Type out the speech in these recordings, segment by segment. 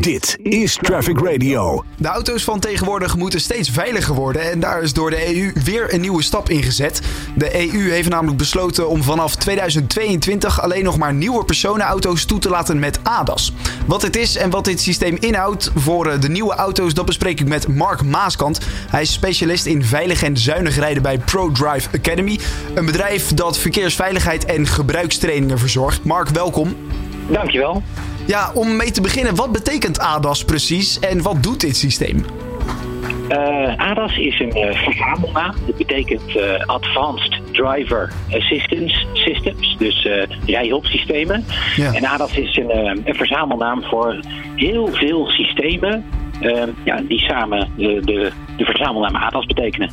Dit is Traffic Radio. De auto's van tegenwoordig moeten steeds veiliger worden en daar is door de EU weer een nieuwe stap in gezet. De EU heeft namelijk besloten om vanaf 2022 alleen nog maar nieuwe personenauto's toe te laten met ADAS. Wat het is en wat dit systeem inhoudt voor eh, de nieuwe auto's, dat bespreek ik met Mark Maaskant. Hij is specialist in veilig en zuinig rijden bij ProDrive Academy, een bedrijf dat verkeersveiligheid en gebruikstrainingen verzorgt. Mark, welkom. Dankjewel. Ja, om mee te beginnen, wat betekent ADAS precies en wat doet dit systeem? Uh, ADAS is een uh, verzamelnaam. Dat betekent uh, Advanced Driver Assistance Systems, dus rijhulpsystemen. Ja. En ADAS is een, een, verzamelnaam voor heel veel systemen ja, die samen de, de, de verzamelnaam ADAS betekenen.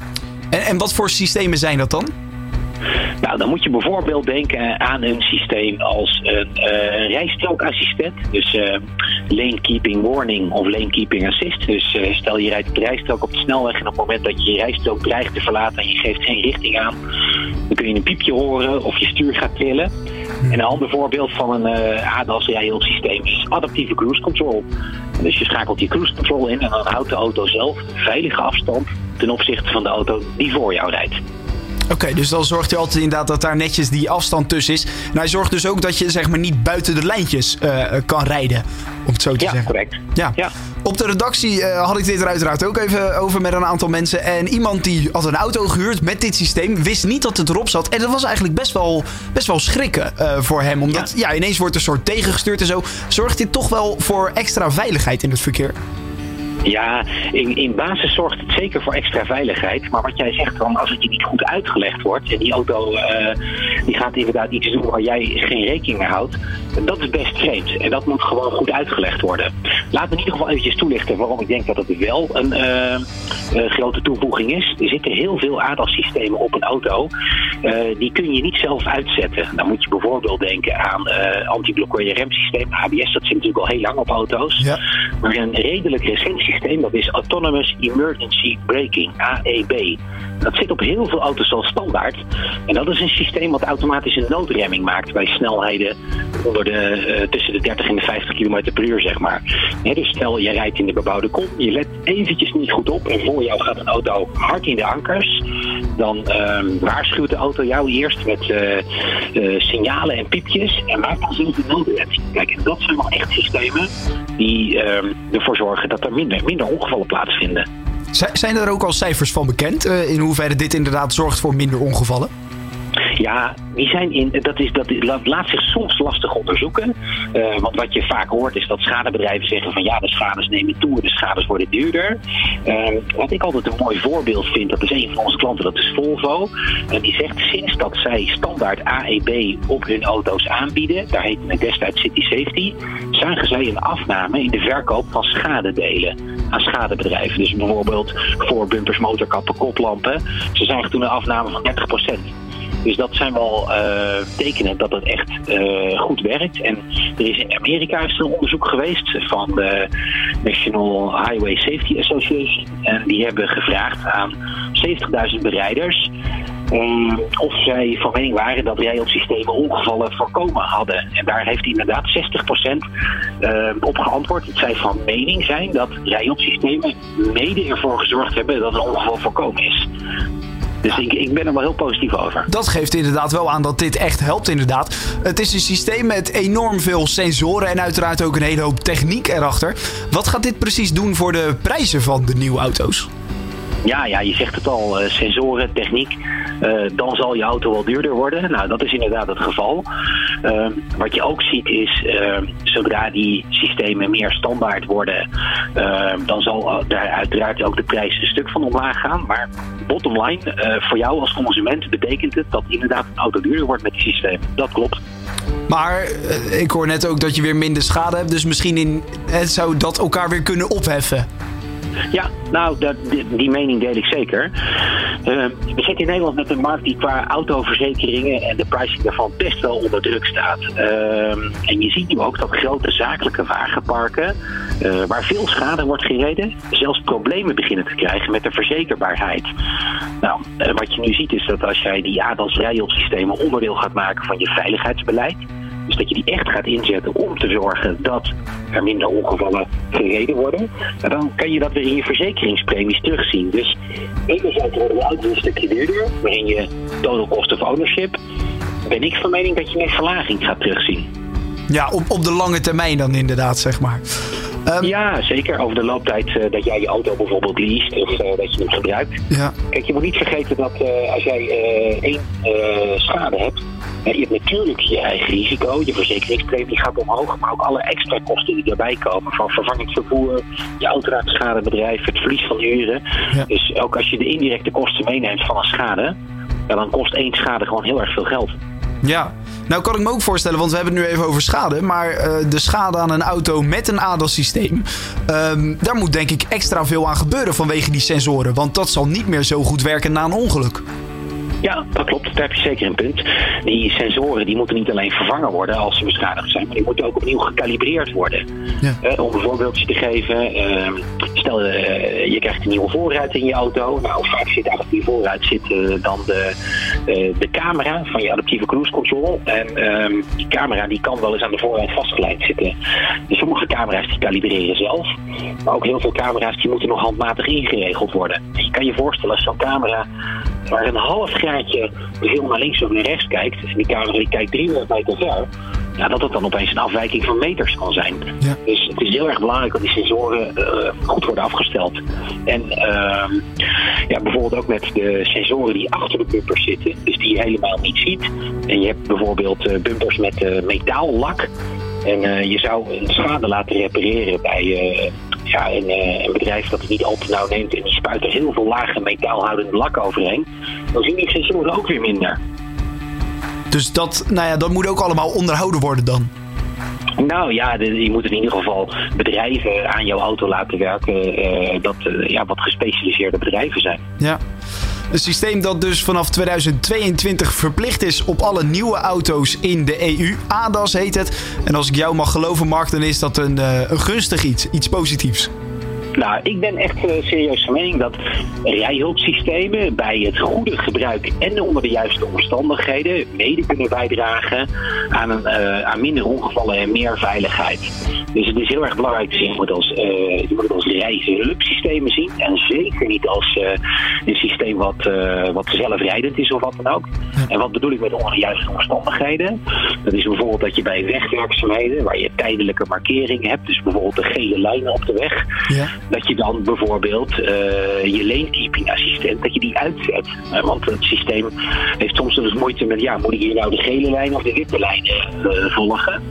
En, en wat voor systemen zijn dat dan? Nou, dan moet je bijvoorbeeld denken aan een systeem als een uh, rijstrookassistent. Dus uh, lane keeping warning of lane keeping assist. Dus uh, stel je rijdt de rijstrook op de snelweg en op het moment dat je je rijstrook dreigt te verlaten en je geeft geen richting aan, dan kun je een piepje horen of je stuur gaat trillen. En een ander voorbeeld van een uh, ADAS rijhulpsysteem is adaptieve cruise control. Dus je schakelt je cruise control in en dan houdt de auto zelf veilige afstand ten opzichte van de auto die voor jou rijdt. Oké, dus dan zorgt hij altijd inderdaad dat daar netjes die afstand tussen is. Nou, hij zorgt dus ook dat je zeg maar niet buiten de lijntjes uh, kan rijden. Om het zo te ja, zeggen. Correct. Ja, ja. Op de redactie uh, had ik dit er uiteraard ook even over met een aantal mensen. En iemand die had een auto gehuurd met dit systeem, wist niet dat het erop zat. En dat was eigenlijk best wel, best wel schrikken uh, voor hem. Omdat ja. ja, ineens wordt er een soort tegengestuurd en zo. Zorgt dit toch wel voor extra veiligheid in het verkeer? Ja, in, in basis zorgt het zeker voor extra veiligheid. Maar wat jij zegt dan, als het je niet goed uitgelegd wordt en die auto uh, die gaat inderdaad iets doen waar jij geen rekening mee houdt, dat is best vreemd. En dat moet gewoon goed uitgelegd worden. Laat me in ieder geval eventjes toelichten waarom ik denk dat het wel een uh, grote toevoeging is. Er zitten heel veel ADAS-systemen op een auto. die kun je niet zelf uitzetten. Dan moet je bijvoorbeeld denken aan anti-blokkeer remsysteem, ABS. Dat zit natuurlijk al heel lang op auto's. Ja. Maar een redelijk recent systeem, dat is Autonomous Emergency Braking, AEB. Dat zit op heel veel auto's al standaard. En dat is een systeem wat automatisch een noodremming maakt bij snelheden onder de, uh, tussen de 30 en de 50 km per uur, zeg maar. Dus stel, je rijdt in de bebouwde kom, je let eventjes niet goed op en voor jou gaat een auto hard in de ankers. Dan uh, waarschuwt de auto jou eerst met uh, uh, signalen en piepjes en maakt dan zelf een noodremming. Kijk, en dat zijn wel echt systemen die ervoor zorgen dat er minder, minder ongevallen plaatsvinden. Zijn er ook al cijfers van bekend uh, in hoeverre dit inderdaad zorgt voor minder ongevallen? Ja, die zijn in, dat, is, dat laat zich soms lastig onderzoeken. Uh, want wat je vaak hoort is dat schadebedrijven zeggen van ja, de schades nemen toe, de schades worden duurder. Uh, wat ik altijd een mooi voorbeeld vind, dat is een van onze klanten, dat is Volvo. En die zegt sinds dat zij standaard AEB op hun auto's aanbieden, daar heet het destijds City Safety, zagen zij een afname in de verkoop van schadedelen aan schadebedrijven. Dus bijvoorbeeld voor bumpers, motorkappen, koplampen. Ze zagen toen een afname van 30 dus dat zijn wel uh, tekenen dat het echt uh, goed werkt. En er is in Amerika is een onderzoek geweest van de National Highway Safety Association. En die hebben gevraagd aan 70.000 bereiders of zij van mening waren dat rijhulpsystemen ongevallen voorkomen hadden. En daar heeft inderdaad 60% uh, op geantwoord. Het zij van mening zijn dat rijhulpsystemen mede ervoor gezorgd hebben dat een ongeval voorkomen is. Dus ik, ik, ben er wel heel positief over. Dat geeft inderdaad wel aan dat dit echt helpt inderdaad. Het is een systeem met enorm veel sensoren en uiteraard ook een hele hoop techniek erachter. Wat gaat dit precies doen voor de prijzen van de nieuwe auto's? Ja, ja, je zegt het al, uh, sensoren, techniek. Uh, dan zal je auto wel duurder worden. Nou, dat is inderdaad het geval. Uh, wat je ook ziet is, zodra die systemen meer standaard worden, dan zal daar uiteraard ook de prijs een stuk van omlaag gaan. Maar bottom line, voor jou als consument betekent het dat inderdaad een auto duurder wordt met die systeem. Dat klopt. Maar ik hoor net ook dat je weer minder schade hebt. Dus misschien in, zou dat elkaar weer kunnen opheffen. Ja, nou, dat, die, mening deel ik zeker. Uh, we zitten in Nederland met een markt die qua autoverzekeringen en de pricing daarvan best wel onder druk staat. Uh, en je ziet nu ook dat grote zakelijke wagenparken, uh, waar veel schade wordt gereden, zelfs problemen beginnen te krijgen met de verzekerbaarheid. Nou, wat je nu ziet is dat als jij die ADAS onderdeel gaat maken van je veiligheidsbeleid, Dus dat je die echt gaat inzetten om te zorgen dat er minder ongevallen gereden worden. En dan kan je dat weer in je verzekeringspremies terugzien. Dus enerzijds worden de auto's een stukje duurder, waarin je total cost of ownership. Ben ik van mening dat je meer verlaging gaat terugzien. Ja, op, op de lange termijn dan inderdaad, zeg maar. Um, ja, zeker. Over de looptijd uh, dat jij je auto bijvoorbeeld leest of uh, dat je hem gebruikt. Ja. Kijk, je moet niet vergeten dat uh, als jij één schade hebt, je hebt natuurlijk je eigen risico, je verzekeringspremie gaat omhoog, maar ook alle extra kosten die erbij komen. Van vervangend vervoer, je auto raakt schadebedrijf, het verlies van uren. Ja. Dus ook als je de indirecte kosten meeneemt van een schade, ja, dan kost één schade gewoon heel erg veel geld. Ja, nou kan ik me ook voorstellen, want we hebben het nu even over schade. Maar uh, de schade aan een auto met een ADAS-systeem, um, daar moet denk ik extra veel aan gebeuren vanwege die sensoren. Want dat zal niet meer zo goed werken na een ongeluk. Ja, dat klopt. Daar heb je zeker een punt. Die sensoren die moeten niet alleen vervangen worden als ze beschadigd zijn, maar die moeten ook opnieuw gekalibreerd worden. Ja. Uh, om een voorbeeldje te geven, uh, stel uh, je krijgt een nieuwe voorruit in je auto. Nou, vaak zit achter die voorruit zit dan de, de camera van je adaptieve cruise control. En ehm, die camera die kan wel eens aan de voorruit vastgelijnd zitten. Dus sommige camera's die kalibreren zelf, maar ook heel veel camera's die moeten nog handmatig ingeregeld worden. En je kan je voorstellen als zo'n camera waar een half graadje veel naar links of naar rechts kijkt, en die camera die kijkt 300 meter ver, ja, dat het dan opeens een afwijking van meters kan zijn. Ja. Dus het is heel erg belangrijk dat die sensoren uh, goed worden afgesteld. En uh, ja, bijvoorbeeld ook met de sensoren die achter de bumpers zitten, dus die je helemaal niet ziet. En je hebt bijvoorbeeld uh, bumpers met uh, metaallak. En je zou een schade laten repareren bij ja, een, uh, een, bedrijf dat het niet al te nauw neemt en die spuit er heel veel lage metaalhoudende lak overheen. Dan zien die sensoren ook weer minder. Dus dat, nou ja, dat moet ook allemaal onderhouden worden dan? Nou ja, je moet in ieder geval bedrijven aan jouw auto laten werken. Uh, dat uh, ja, wat gespecialiseerde bedrijven zijn. Ja. Een systeem dat dus vanaf 2022 verplicht is op alle nieuwe auto's in de EU. ADAS heet het. En als ik jou mag geloven, Mark, dan is dat een, uh, een gunstig iets. Iets positiefs. Nou, ik ben echt uh, serieus van mening dat rijhulpsystemen bij het goede gebruik en onder de juiste omstandigheden mede kunnen bijdragen aan, een, uh, aan minder ongevallen en meer veiligheid. Dus het is heel erg belangrijk te zien, je moet als, uh, je moet het als rijhulpsystemen zien en zeker niet als een systeem wat, wat zelfrijdend is of wat dan ook. En wat bedoel ik met onder de juiste omstandigheden? Dat is bijvoorbeeld dat je bij wegwerkzaamheden, waar je tijdelijke markering hebt, dus bijvoorbeeld de gele lijnen op de weg, ja dat je dan bijvoorbeeld uh, je lanekeeping assistent, dat je die uitzet. Uh, want het systeem heeft soms wel eens moeite met, ja, moet ik hier nou de gele lijn of de witte lijn uh, volgen?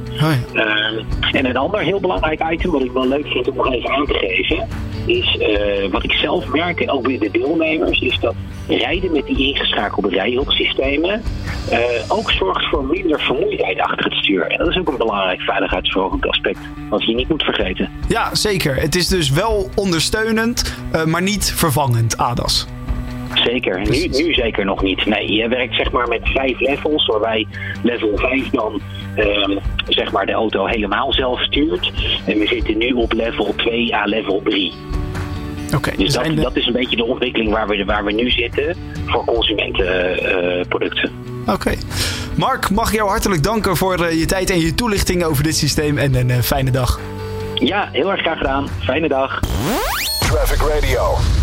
En een ander heel belangrijk item, wat ik wel leuk vind om nog even aan te geven, is wat ik zelf merk, ook bij de deelnemers, is dat rijden met die ingeschakelde rijhulpsystemen ook zorgt voor minder vermoeidheid achter het stuur. En dat is ook een belangrijk veiligheidsverhogend aspect, wat je niet moet vergeten. Ja, zeker. Het is dus wel ondersteunend, uh, maar niet vervangend, ADAS. Zeker, nu, nu zeker nog niet. Nee, je werkt zeg maar met vijf levels, waarbij level 5 dan uh, zeg maar de auto helemaal zelf stuurt. En we zitten nu op level 2 à level 3. Oké. Okay, dus dat, dat, is een beetje de ontwikkeling waar we, waar we nu zitten voor consumentenproducten. Uh, Oké. Okay. Mark, mag ik jou hartelijk danken voor je tijd en je toelichting over dit systeem en een uh, fijne dag. Ja, heel erg graag gedaan. Fijne dag. Traffic Radio.